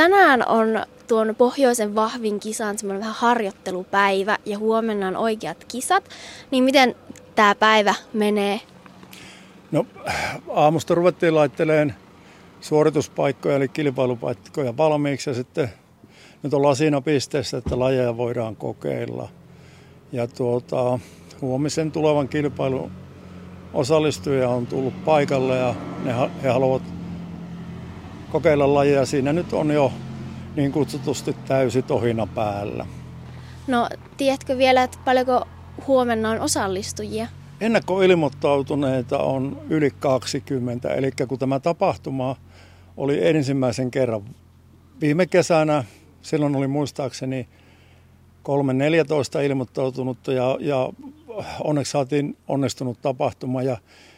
tänään on tuon pohjoisen vahvin kisan semmoinen vähän harjoittelupäivä ja huomenna on oikeat kisat. Niin miten tämä päivä menee? No aamusta ruvettiin laitteleen suorituspaikkoja eli kilpailupaikkoja valmiiksi ja sitten nyt ollaan siinä pisteessä, että lajeja voidaan kokeilla. Ja tuota, huomisen tulevan kilpailun osallistuja on tullut paikalle ja ne, he haluavat kokeilla lajeja. Siinä nyt on jo niin kutsutusti täysi tohina päällä. No, tiedätkö vielä, että paljonko huomenna on osallistujia? Ennakkoilmoittautuneita on yli 20, eli kun tämä tapahtuma oli ensimmäisen kerran viime kesänä, silloin oli muistaakseni 3-14 ilmoittautunutta ja, ja onneksi saatiin onnistunut tapahtuma ja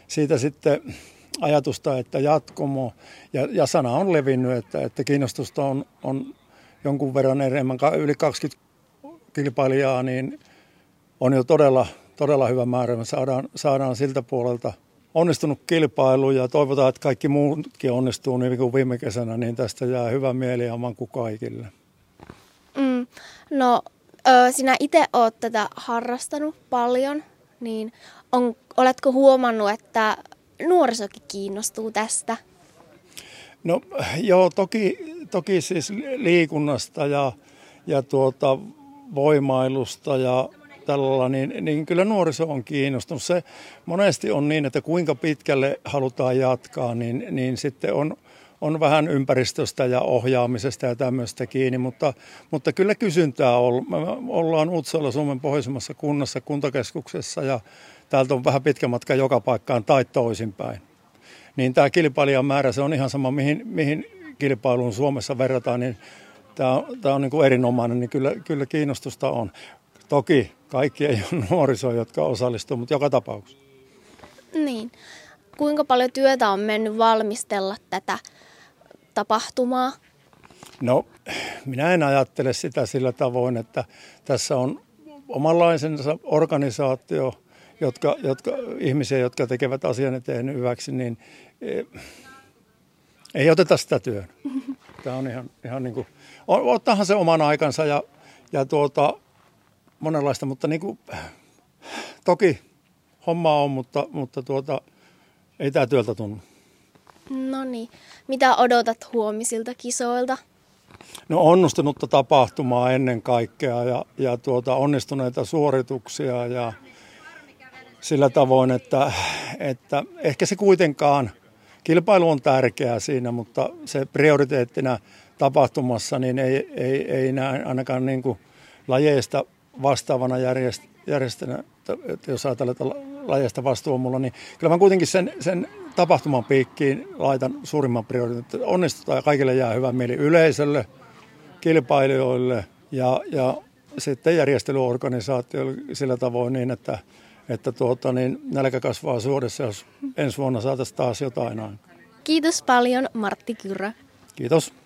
siitä sitten ajatusta, että jatkomo ja, ja sana on levinnyt, että, että kiinnostusta on, on jonkun verran enemmän, yli 20 kilpailijaa, niin on jo todella, todella hyvä määrä. Me saadaan, saadaan siltä puolelta onnistunut kilpailu ja toivotaan, että kaikki muutkin onnistuu niin kuin viime kesänä, niin tästä jää hyvä mieli ja manku kaikille. Mm, no, ö, sinä itse olet tätä harrastanut paljon, niin on, oletko huomannut, että nuorisokin kiinnostuu tästä? No joo, toki, toki siis liikunnasta ja, ja tuota, voimailusta ja tällä niin, niin kyllä nuoriso on kiinnostunut. Se monesti on niin, että kuinka pitkälle halutaan jatkaa, niin, niin sitten on, on vähän ympäristöstä ja ohjaamisesta ja tämmöistä kiinni, mutta, mutta kyllä kysyntää on. Me ollaan Utsalla Suomen pohjoisemmassa kunnassa, kuntakeskuksessa ja täältä on vähän pitkä matka joka paikkaan tai toisinpäin. Niin tämä kilpailijamäärä, se on ihan sama mihin, mihin kilpailuun Suomessa verrataan, niin tämä on, tämä on niin kuin erinomainen, niin kyllä, kyllä kiinnostusta on. Toki kaikki ei ole nuorisoa, jotka osallistuu, mutta joka tapauksessa. Niin. Kuinka paljon työtä on mennyt valmistella tätä tapahtumaa? No, minä en ajattele sitä sillä tavoin, että tässä on omanlaisensa organisaatio, jotka, jotka, ihmisiä, jotka tekevät asian eteen hyväksi, niin e, ei oteta sitä työn. Tämä on ihan, ihan niin kuin, ottahan se oman aikansa ja, ja tuota, monenlaista, mutta niin kuin, toki homma on, mutta, mutta tuota, ei tämä työltä tunnu. No niin. Mitä odotat huomisilta kisoilta? No onnistunutta tapahtumaa ennen kaikkea ja, ja tuota, onnistuneita suorituksia ja sillä tavoin, että, että ehkä se kuitenkaan, kilpailu on tärkeää siinä, mutta se prioriteettina tapahtumassa niin ei, ei, ei näe ainakaan niin kuin lajeista vastaavana järjest, järjestänä, jos ajatellaan, että lajeista vastuu on mulla, niin kyllä mä kuitenkin sen, sen tapahtuman piikkiin laitan suurimman prioriteetin. Onnistutaan ja kaikille jää hyvä mieli yleisölle, kilpailijoille ja, ja sitten järjestelyorganisaatioille sillä tavoin niin, että, että tuota, niin nälkä kasvaa suodessa, jos ensi vuonna saataisiin taas jotain. Kiitos paljon Martti Kyrä. Kiitos.